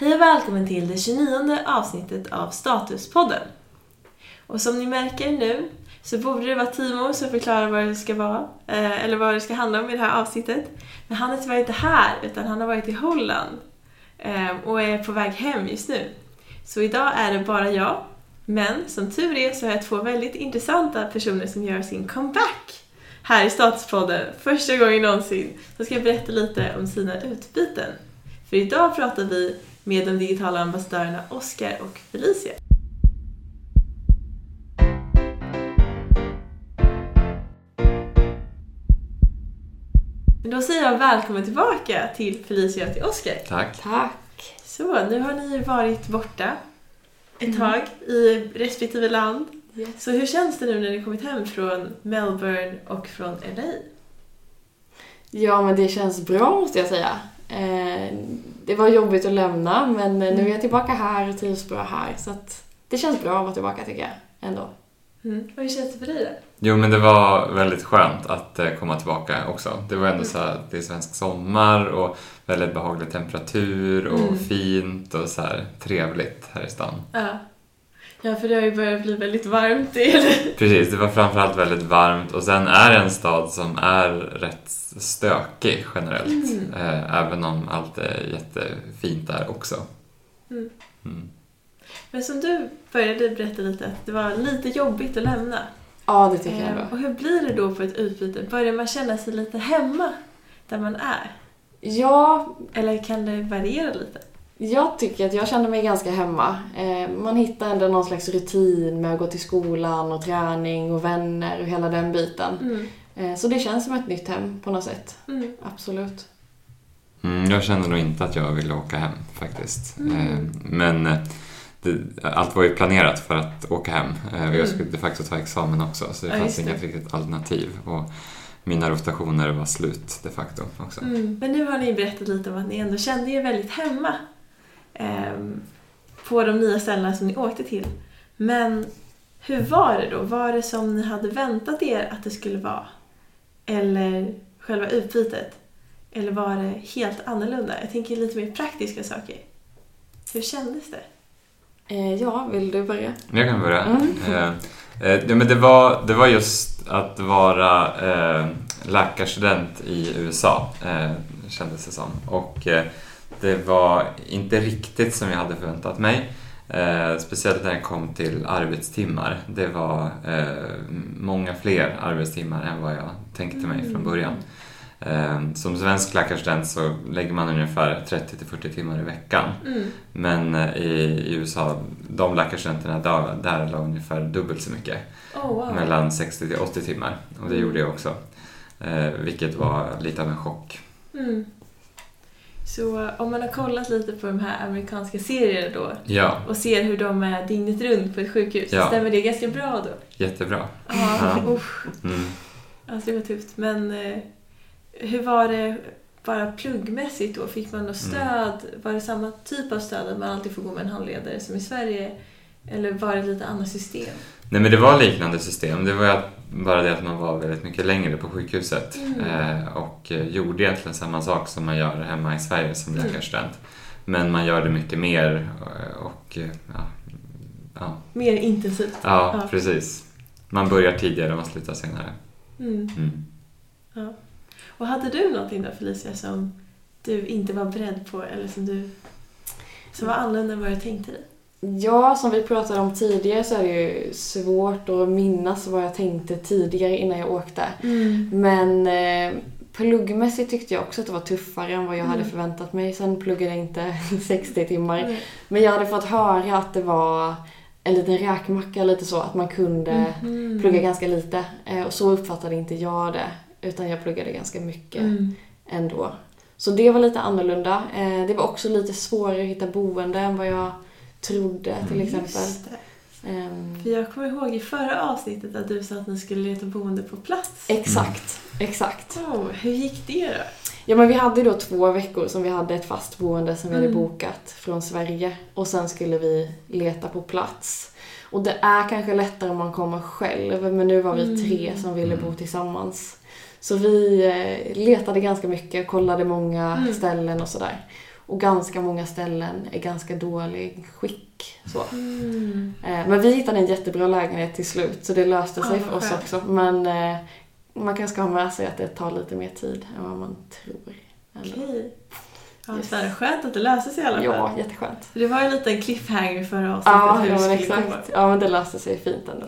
Hej och välkommen till det 29 avsnittet av Statuspodden. Och som ni märker nu så borde det vara Timo som förklarar vad det ska vara, eh, eller vad det ska handla om i det här avsnittet. Men han är tyvärr inte här, utan han har varit i Holland eh, och är på väg hem just nu. Så idag är det bara jag, men som tur är så har jag två väldigt intressanta personer som gör sin comeback här i Statuspodden första gången någonsin. Så ska jag berätta lite om sina utbyten. För idag pratar vi med de digitala ambassadörerna Oscar och Felicia. Men då säger jag välkommen tillbaka till Felicia och till Oscar. Tack. Tack. Så, nu har ni varit borta ett tag i respektive land. Yes. Så hur känns det nu när ni kommit hem från Melbourne och från LA? Ja, men det känns bra måste jag säga. Det var jobbigt att lämna, men nu är jag tillbaka här och trivs bra här. Så att det känns bra att vara tillbaka tycker jag, ändå. Mm. Och hur känns det för dig då? Jo, men det var väldigt skönt att eh, komma tillbaka också. Det var ändå så här, det är svensk sommar och väldigt behaglig temperatur och Mm. fint och så här trevligt här i stan. Ja. Ja, för det har ju börjat bli väldigt varmt. Eller? Precis, det var framförallt väldigt varmt och sen är det en stad som är rätt stökig generellt. Mm. Eh, även om allt är jättefint där också. Mm. Mm. Men som du började berätta lite, att det var lite jobbigt att lämna. Ja, det tycker jag Eh, ändå. och hur blir det då på ett utbyte? Börjar man känna sig lite hemma där man är? Ja, Eller kan det variera lite? Jag tycker att jag kände mig ganska hemma. Eh, man hittar ändå någon slags rutin med att gå till skolan och träning och vänner och hela den biten. Mm. Eh, så det känns som ett nytt hem på något sätt. Mm. Absolut. Mm, jag kände nog inte att jag ville åka hem faktiskt. Mm. Eh, men det, allt var ju planerat för att åka hem. Och Mm. jag skulle de facto ta examen också så det Ja, fanns inget riktigt alternativ. Och mina rotationer var slut de facto också. Mm. Men nu har ni berättat lite om att ni ändå kände er väldigt hemma på de nya ställena som ni åkte till. Men hur var det då? Var det som ni hade väntat er att det skulle vara? Eller själva utbytet? Eller var det helt annorlunda? Jag tänker lite mer praktiska saker. Hur kändes det? Eh, ja, vill du börja? Jag kan börja. Mm. Eh, eh, men det, var, det var just att vara eh, läkarstudent i USA, eh, kändes det som. Och eh, det var inte riktigt som jag hade förväntat mig. Eh, speciellt när det kom till arbetstimmar. Det var eh, många fler arbetstimmar än vad jag tänkte mig från början. Eh, som svensk läkarstudent så lägger man ungefär 30-40 timmar i veckan. Mm. Men eh, i, i USA, de läkarstudenterna där, där la ungefär dubbelt så mycket. Oh, wow. Mellan 60 till 80 timmar. Och det Mm. gjorde jag också. Eh, vilket var lite av en chock. Mm. Så om man har kollat lite på de här amerikanska serierna då Ja, och ser hur de är dygnet runt på ett sjukhus, Ja. stämmer det ganska bra då? jättebra. Ja, Ja. usch. Mm. Alltså det var tufft. Men eh, hur var det bara pluggmässigt då? Fick man något Mm. stöd? Var det samma typ av stöd att man alltid får gå med en handledare som i Sverige? Eller var det lite annat system? Nej men det var liknande system. Det var bara det att man var väldigt mycket längre på sjukhuset. Mm. Eh, och eh, gjorde egentligen samma sak som man gör hemma i Sverige som Mm. läkarstudent. Men man gör det mycket mer eh, och ja, ja, Mer intensivt? ja, Ja. precis. Man börjar tidigare och man slutar senare. Mm. Mm. Ja. Och hade du någonting då Felicia som du inte var beredd på eller som du som var annorlunda än vad du tänkte dig? Ja, som vi pratade om tidigare så är det ju svårt att minnas vad jag tänkte tidigare innan jag åkte. Men eh, pluggmässigt tyckte jag också att det var tuffare än vad jag hade Mm. förväntat mig. Sen pluggade jag inte 60 timmar. Nej. Men jag hade fått höra att det var en liten räkmacka, lite så. Att man kunde Mhm. plugga ganska lite. Eh, och så uppfattade inte jag det. Utan jag pluggade ganska mycket Mm. ändå. Så det var lite annorlunda. Eh, det var också lite svårare att hitta boende än vad jag trodde till exempel. Just det. Ehm, För jag kommer ihåg i förra avsnittet att du sa att ni skulle leta boende på plats. exakt, exakt. Oh, hur gick det då? Ja men vi hade ju då två veckor som vi hade ett fast boende som vi hade Mm. bokat från Sverige. Och sen skulle vi leta på plats. Och det är kanske lättare om man kommer själv, men nu var vi Mm. tre som ville bo Mm. tillsammans. Så vi eh, letade ganska mycket, kollade många Mm. ställen och sådär. Och ganska många ställen är ganska dålig skick. Så. Mm. Eh, Men vi hittade en jättebra lägenhet till slut så det löste sig Ja, för oss också. Men eh, man kanske ska ha med sig att det tar lite mer tid än vad man tror. Okej. Ja, Yes. är skönt att det löser sig i alla fall. Ja, jätteskönt. För Det var ju en liten cliffhanger förra avsnittet Ja, hur ja men gå. exakt. Ja, men det löste sig fint ändå.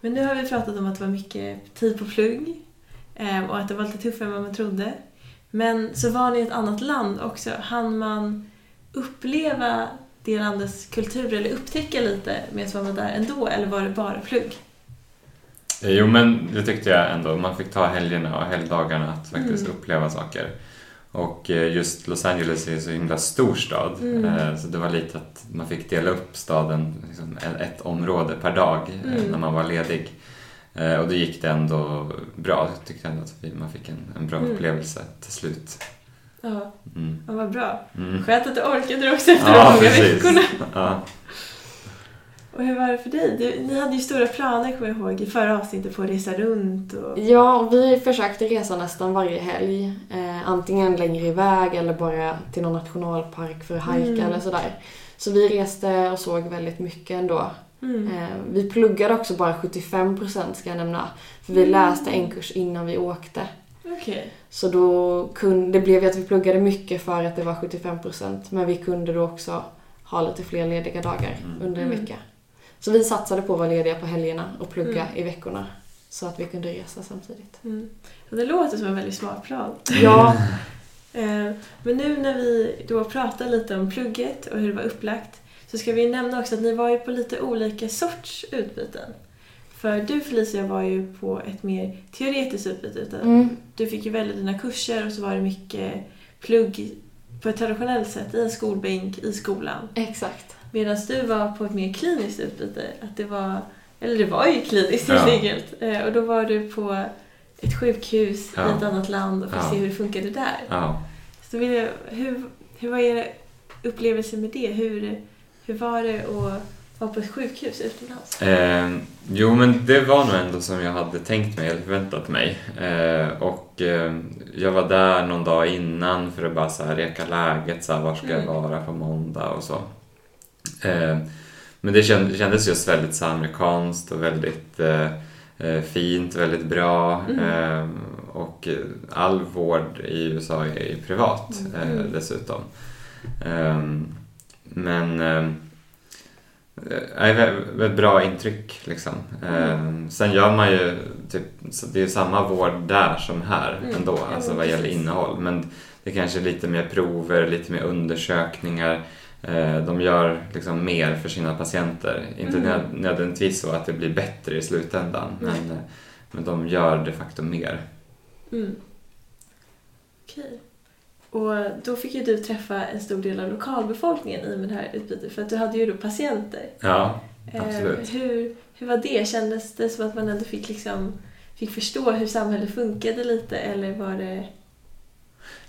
Men nu har vi pratat om att det var mycket tid på plugg eh, och att det var lite tuffare än vad man trodde. Men så var ni i ett annat land också. Han man uppleva det landets kultur eller upptäcka lite medan man var där ändå eller var det bara plugg? Eh, Jo, men det tyckte jag ändå. Man fick ta helgerna och helgdagarna att faktiskt Mm. uppleva saker. Och eh, just Los Angeles är en så himla stor stad. Mm. eh, Så det var lite att man fick dela upp staden liksom ett- område per dag Mm. när man var ledig. Eh, Och då gick det ändå bra. Jag tyckte ändå att vi- man fick en, en bra Mm. upplevelse till slut. Ja, Mm. ja vad bra. Mm. Skönt att du orkade också efter Ja, de många precis. veckorna. Ja. Och hur var det för dig? Du, ni hade ju stora planer, kommer jag ihåg, i förra avsnittet på att resa runt och... Ja, och vi försökte resa nästan varje helg. Eh, antingen längre iväg eller bara till någon nationalpark för att hajka Mm. eller sådär. Så vi reste och såg väldigt mycket ändå. Mm. Eh, vi pluggade också bara 75% ska jag nämna. För vi Mm. läste en kurs innan vi åkte. Okej. Så då kunde, det blev ju att vi pluggade mycket för att det var 75% men vi kunde då också ha lite fler lediga dagar Mm. under en Mm. vecka. Så vi satsade på att vara lediga på helgerna och plugga Mm. i veckorna. Så att vi kunde resa samtidigt. Mm. Det låter som en väldigt smart plan. Ja, Eh, Men nu när vi då pratar lite om plugget och hur det var upplagt så ska vi nämna också att ni var ju på lite olika sorts utbyten. För du Felicia var ju på ett mer teoretiskt utbyte. utan mm. Du fick ju välja dina kurser och så var det mycket plugg på ett traditionellt sätt i en skolbänk i skolan. exakt. Medan du var på ett mer kliniskt utbyte. Att det var, eller det var ju kliniskt helt Ja. enkelt. Eh, Och då var du på ett sjukhus Ja. i ett annat land och fick Ja. se hur det funkade där. Ja. Så vill jag, hur, hur var er upplevelse med det? Hur, hur var det att vara på ett sjukhus utomlands? Eh, jo, men det var nog ändå som jag hade tänkt mig eller förväntat mig. Eh, och eh, jag var där någon dag innan för att bara så här, reka läget, så här, var ska jag Mm. vara på måndag och så. Eh, men det känd, kändes just väldigt så amerikanskt och väldigt eh, eh, fint, väldigt bra. Mm. Och all vård i USA är ju privat eh, Mm. dessutom. Eh, men eh, det är väldigt, väldigt bra intryck liksom. Mm. Eh, sen gör man ju typ, det är samma vård där som här Mm. ändå, alltså vad gäller innehåll. Men det kanske är lite mer prover, lite mer undersökningar. Eh, de gör liksom mer för sina patienter. Inte Mm. nöd- nödvändigtvis så att det blir bättre i slutändan, Nej. men, eh, men de gör de facto mer. Mm. Okej. Och då fick ju du träffa en stor del av lokalbefolkningen i med det här utbytet. För att du hade ju då patienter. Ja, Eh, Absolut. hur, hur var det? Kändes det som att man ändå fick, liksom, fick förstå hur samhället funkade lite? Eller var det...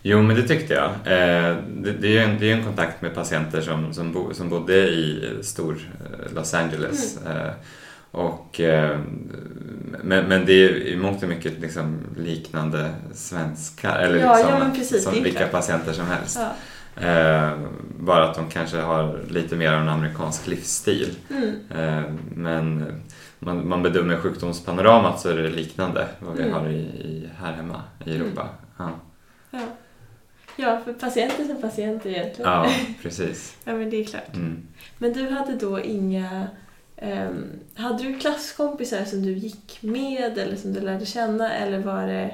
Jo, men det tyckte jag. Eh, det, det är en, det är en kontakt med patienter som, som, bo, som bodde i stor eh, Los Angeles. Eh, och, eh, men, men det är i mångt och mycket liksom liknande svenskar, eller Ja, liksom, ja, precis, som vilka klart. patienter som helst. Ja. Eh, bara att de kanske har lite mer av en amerikansk livsstil. Mm. Eh, men man, man bedömer sjukdomspanoramat så är det liknande vad vi Mm. har i, i, här hemma i Europa. Ja. Ja. ja, för patienter som patienter egentligen. Ja, precis. ja, men det är klart. Mm. Men du hade då inga... ehm, hade du klasskompisar som du gick med eller som du lärde känna eller var det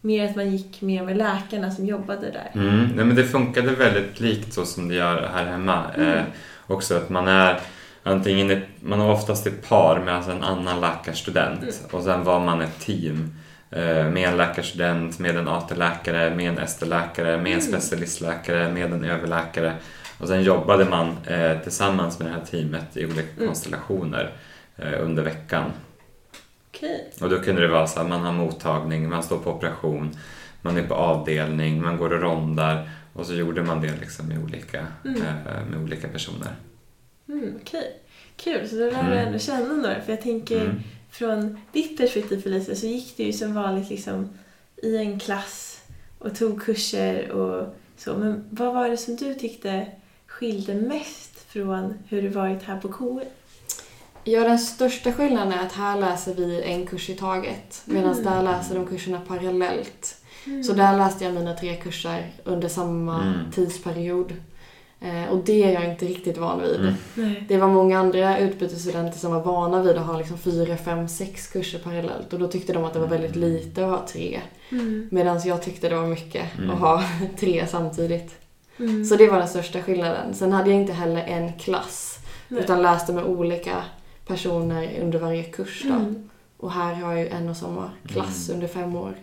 mer att man gick med med läkarna som jobbade där? Mm. Nej, men det funkade väldigt likt så som det gör här hemma. Mm. Eh, också att man är antingen ett, man är oftast ett par med alltså en annan läkarstudent Mm. och sen var man ett team eh, med en läkarstudent, med en AT-läkare, med en ST-läkare, med en Mm. specialistläkare, med en överläkare. Och sen jobbade man eh, tillsammans med det här teamet i olika Mm. konstellationer eh, under veckan. Okej. Och då kunde det vara så att man har mottagning, man står på operation, man är på avdelning, man går och rondar och så gjorde man det liksom med olika, Mm. eh, med olika personer. Mm, Okej. Kul, så då lär du Mm. ändå känna några. För jag tänker Mm. från ditt perspektiv Felicia så gick du ju som vanligt liksom i en klass och tog kurser och Så, men vad var det som du tyckte skilde mest från hur det varit här på KU? Ja, den största skillnaden är att här läser vi en kurs i taget medan Mm. där läser de kurserna parallellt. Mm. Så där läste jag mina tre kurser under samma Mm. tidsperiod. Eh, och det är jag inte riktigt van vid. Mm. Det var många andra utbytesstudenter som var vana vid att ha liksom fyra, fem, sex kurser parallellt och då tyckte de att det var väldigt lite att ha tre. Mm. Medan jag tyckte det var mycket Mm. att ha tre samtidigt. Mm. Så det var den största skillnaden. Sen hade jag inte heller en klass Nej. utan läste med olika personer under varje kurs. Då. Mm. Och här har jag ju en och samma klass Mm. under fem år.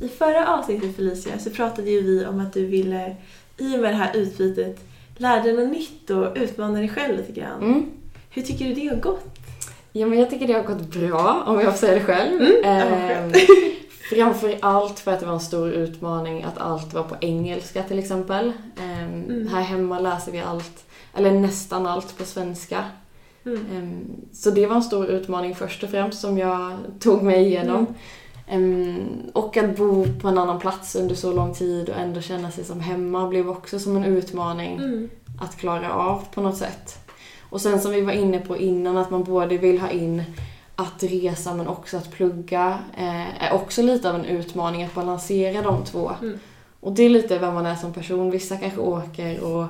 I förra avsnittet Felicia så pratade ju vi om att du ville, i och med det här utbytet, lära dig något nytt och utmana dig själv lite grann. Mm. Hur tycker du det har gått? Ja, men jag tycker det har gått bra, om jag får säga det själv. Mm, Ehm, framför allt för att det var en stor utmaning att allt var på engelska till exempel. Ehm, Mm. Här hemma läser vi allt, eller nästan allt på svenska. Mm. Ehm, Så det var en stor utmaning först och främst som jag tog mig igenom. Ehm, Och att bo på en annan plats under så lång tid och ändå känna sig som hemma blev också som en utmaning Mm. att klara av på något sätt. Och sen som vi var inne på innan, att man både vill ha in att resa men också att plugga eh, är också lite av en utmaning att balansera de två. Mm. Och det är lite vem man är som person. Vissa kanske åker och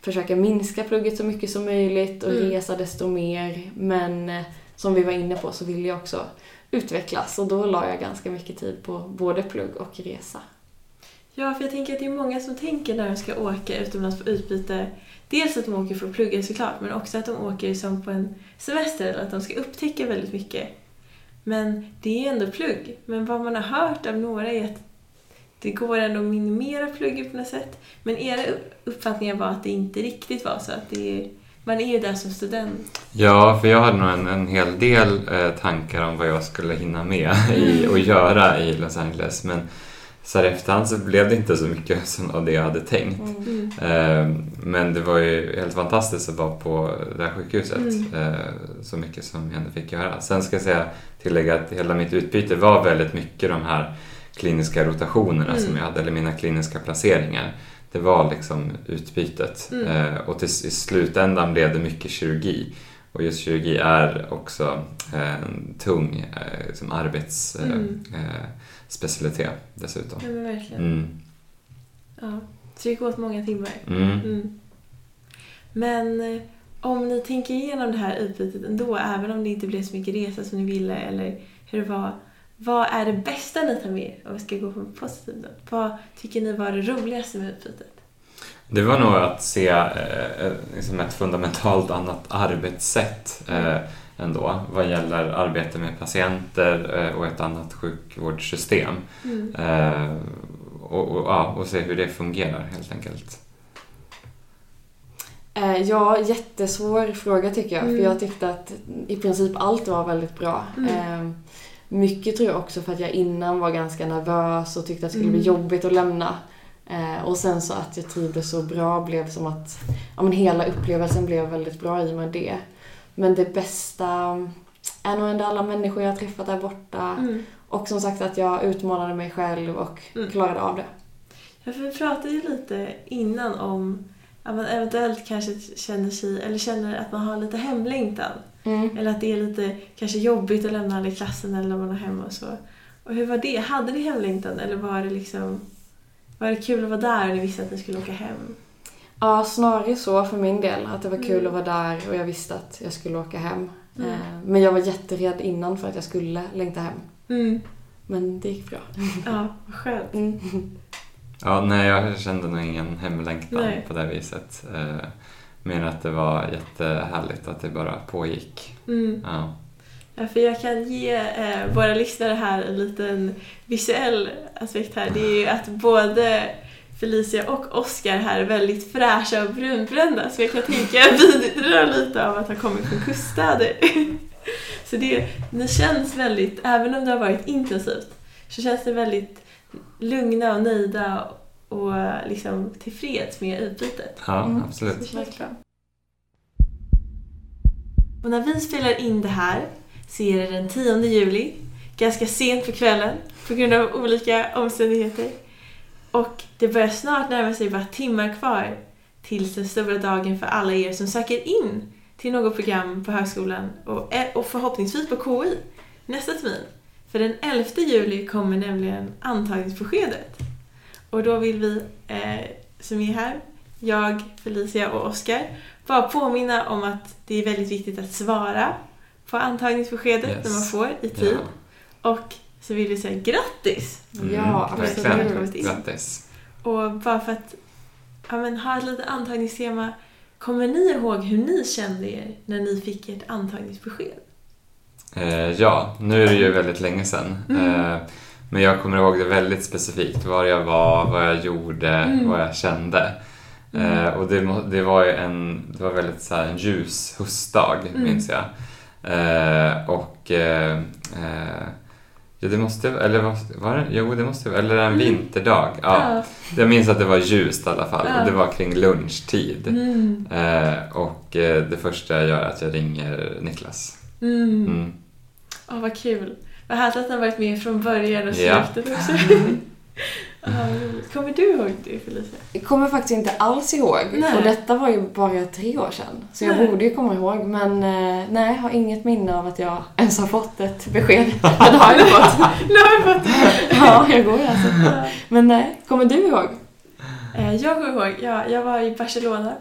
försöker minska plugget så mycket som möjligt och Mm. resa desto mer. Men eh, som vi var inne på så vill jag också utvecklas och då la jag ganska mycket tid på både plugg och resa. Ja, för jag tänker att det är många som tänker när de ska åka utomlands på utbyte. Dels att de åker för att plugga såklart, men också att de åker som på en semester eller att de ska upptäcka väldigt mycket. Men det är ändå plugg. Men vad man har hört av några är att det går ändå att minimera plugget på något sätt. Men era uppfattningar var att det inte riktigt var så. Att det är, man är ju där som student. Ja, för jag hade nog en, en hel del eh, tankar om vad jag skulle hinna med i, och göra i Los Angeles. Men så här efterhand så blev det inte så mycket som av det jag hade tänkt. Mm. Eh, men det var ju helt fantastiskt att vara på det här sjukhuset. Mm. Eh, så mycket som jag ändå fick göra. Sen ska jag säga, tillägga att hela mitt utbyte var väldigt mycket de här kliniska rotationerna Mm. som jag hade, eller mina kliniska placeringar. Det var liksom utbytet. Mm. Eh, och till, i slutändan blev det mycket kirurgi. Och just kirurgi är också eh, en tung liksom arbetsspecialitet Mm. Specialitet dessutom. Ja, men verkligen. Mm. Ja. Så det gick åt många timmar. Mm. Mm. Men eh, om ni tänker igenom det här utbytet ändå, även om det inte blev så mycket resa som ni ville eller hur det var. Vad är det bästa ni tar med er? Om vi ska gå på en positiv not. Vad tycker ni var det roligaste med utbytet? Det var nog att se eh, liksom ett fundamentalt annat arbetssätt eh, ändå vad gäller arbete med patienter eh, och ett annat sjukvårdssystem. Mm. Eh, och, och, ja, och se hur det fungerar helt enkelt. Eh, Ja, jättesvår fråga tycker jag. Mm. För jag tyckte att i princip allt var väldigt bra. Mm. Mycket tror jag också för att jag innan var ganska nervös och tyckte att det skulle bli Mm. jobbigt att lämna. Och sen så att jag trivdes så bra blev som att ja, men hela upplevelsen blev väldigt bra i och med det. Men det bästa är nog ändå alla människor jag har träffat där borta. Mm. Och som sagt att jag utmanade mig själv och Mm. klarade av det. Ja, för vi pratade ju lite innan om att man eventuellt kanske känner sig, eller känner att man har lite hemlängtan. Mm. Eller att det är lite kanske jobbigt att lämna alla i klassen eller när man är hemma och så. Och hur var det? Hade ni hemlängtan eller var det liksom var det kul att vara där och ni visste att ni skulle åka hem? Ja, snarare så för min del. Att det var kul Mm. att vara där och jag visste att jag skulle åka hem. Mm. Eh, Men jag var jätterädd innan för att jag skulle längta hem. Mm. Men det gick bra. Ja, vad skönt. Mm. Ja, nej, jag kände nog ingen hemlängtan Nej. på det viset. Eh, men att det var jättehärligt att det bara pågick. Mm. Ja. Ja, för jag kan ge eh, våra lyssnare här en liten visuell aspekt här. Det är ju att både Felicia och Oscar här är väldigt fräscha och brunbrända. Så jag kan tänka bidra lite av att ha kommit från kuststäder. Så det, det känns väldigt, även om det har varit intensivt, så känns det väldigt lugna och nöjda och liksom tillfreds med utbytet. Ja, Mm. absolut. Och när vi spelar in det här så är det den 10 juli, ganska sent på kvällen på grund av olika omständigheter. Och det börjar snart närma sig bara timmar kvar tills den stora dagen för alla er som söker in till något program på högskolan och, och förhoppningsvis på KI nästa termin. För den 11 juli kommer nämligen antagningsbeskedet. Och då vill vi eh, som är här, jag, Felicia och Oskar, bara påminna om att det är väldigt viktigt att svara på antagningsbeskedet Yes. när man får i tid. Ja. Och så vill vi säga grattis! Ja, absolut. Grattis. Och bara för att ja, men, ha ett litet antagningstema, kommer ni ihåg hur ni kände er när ni fick ert antagningsbesked? Eh, ja, nu är det ju väldigt länge sedan. Mm. Eh, men jag kommer ihåg det väldigt specifikt. Var jag var, vad jag gjorde, Mm. vad jag kände. Mm. Eh, och det, det var ju en, det var väldigt så här, en ljus höstdag, Mm. minns jag. Eh, och eh, eh, ja, det måste, eller var, var det, jo det måste, eller en Mm. vinterdag. Ja. Jag minns att det var ljust i alla fall Ja. och det var kring lunchtid. Mm. Eh, och eh, det första jag gör är att jag ringer Niklas. Mm. Mm. Åh, vad kul. Vad härligt att han varit med från början och Ja. slutet också. Ja, roligt. Kommer du ihåg det Felicia? Jag kommer faktiskt inte alls ihåg. Nej. Och detta var ju bara tre år sedan. Så jag Nej. borde ju komma ihåg. Men eh, nej, jag har inget minne av att jag ens har fått ett besked. Men det har jag fått. Nu har jag fått det. Ja, jag går alltså. Men nej, kommer du ihåg? Eh, Jag kommer ihåg, ja, jag var i Barcelona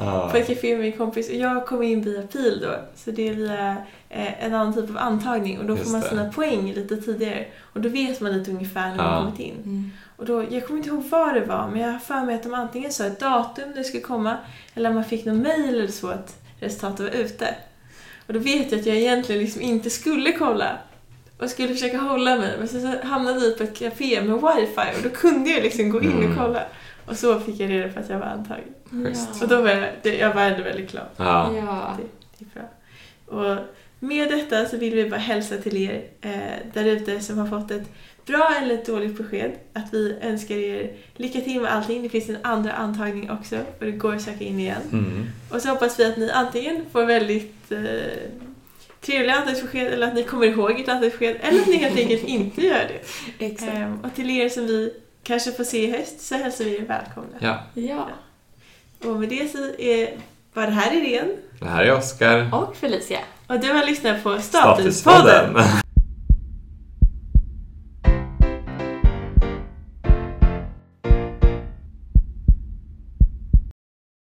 Ah. på ett café med min kompis och jag kom in via PIL då. Så det är via eh, en annan typ av antagning och då Just får man det. sina poäng lite tidigare. Och då vet man lite ungefär när man Ja. kommit in. Och då, jag kommer inte ihåg vad det var, men jag har för mig att de antingen sa ett datum när det skulle komma, eller man fick någon mail eller så att resultatet var ute. Och då vet jag att jag egentligen liksom inte skulle kolla. Och skulle försöka hålla mig, men sen så hamnade vi på ett café med wifi och då kunde jag liksom gå in Mm. och kolla. Och så fick jag reda på att jag var antagen. Schysst. Och då var jag, det, jag var ändå väldigt glad. Ja. Ja. Det är bra. Och med detta så vill vi bara hälsa till er eh, där ute som har fått ett bra eller ett dåligt besked. Att vi önskar er lycka till med allting. Det finns en andra antagning också och det går att söka in igen. Mm. Och så hoppas vi att ni antingen får väldigt eh, trevliga antagningsbesked eller att ni kommer ihåg ert antagningsbesked eller att ni helt enkelt inte gör det. Exakt. Ehm, och till er som vi kanske får se i höst så hälsar vi er välkomna. ja. Ja. Och med det så är, var det här Irene Det här är Oskar. Och Felicia. och du har lyssnat på Statuspodden. Statuspodden.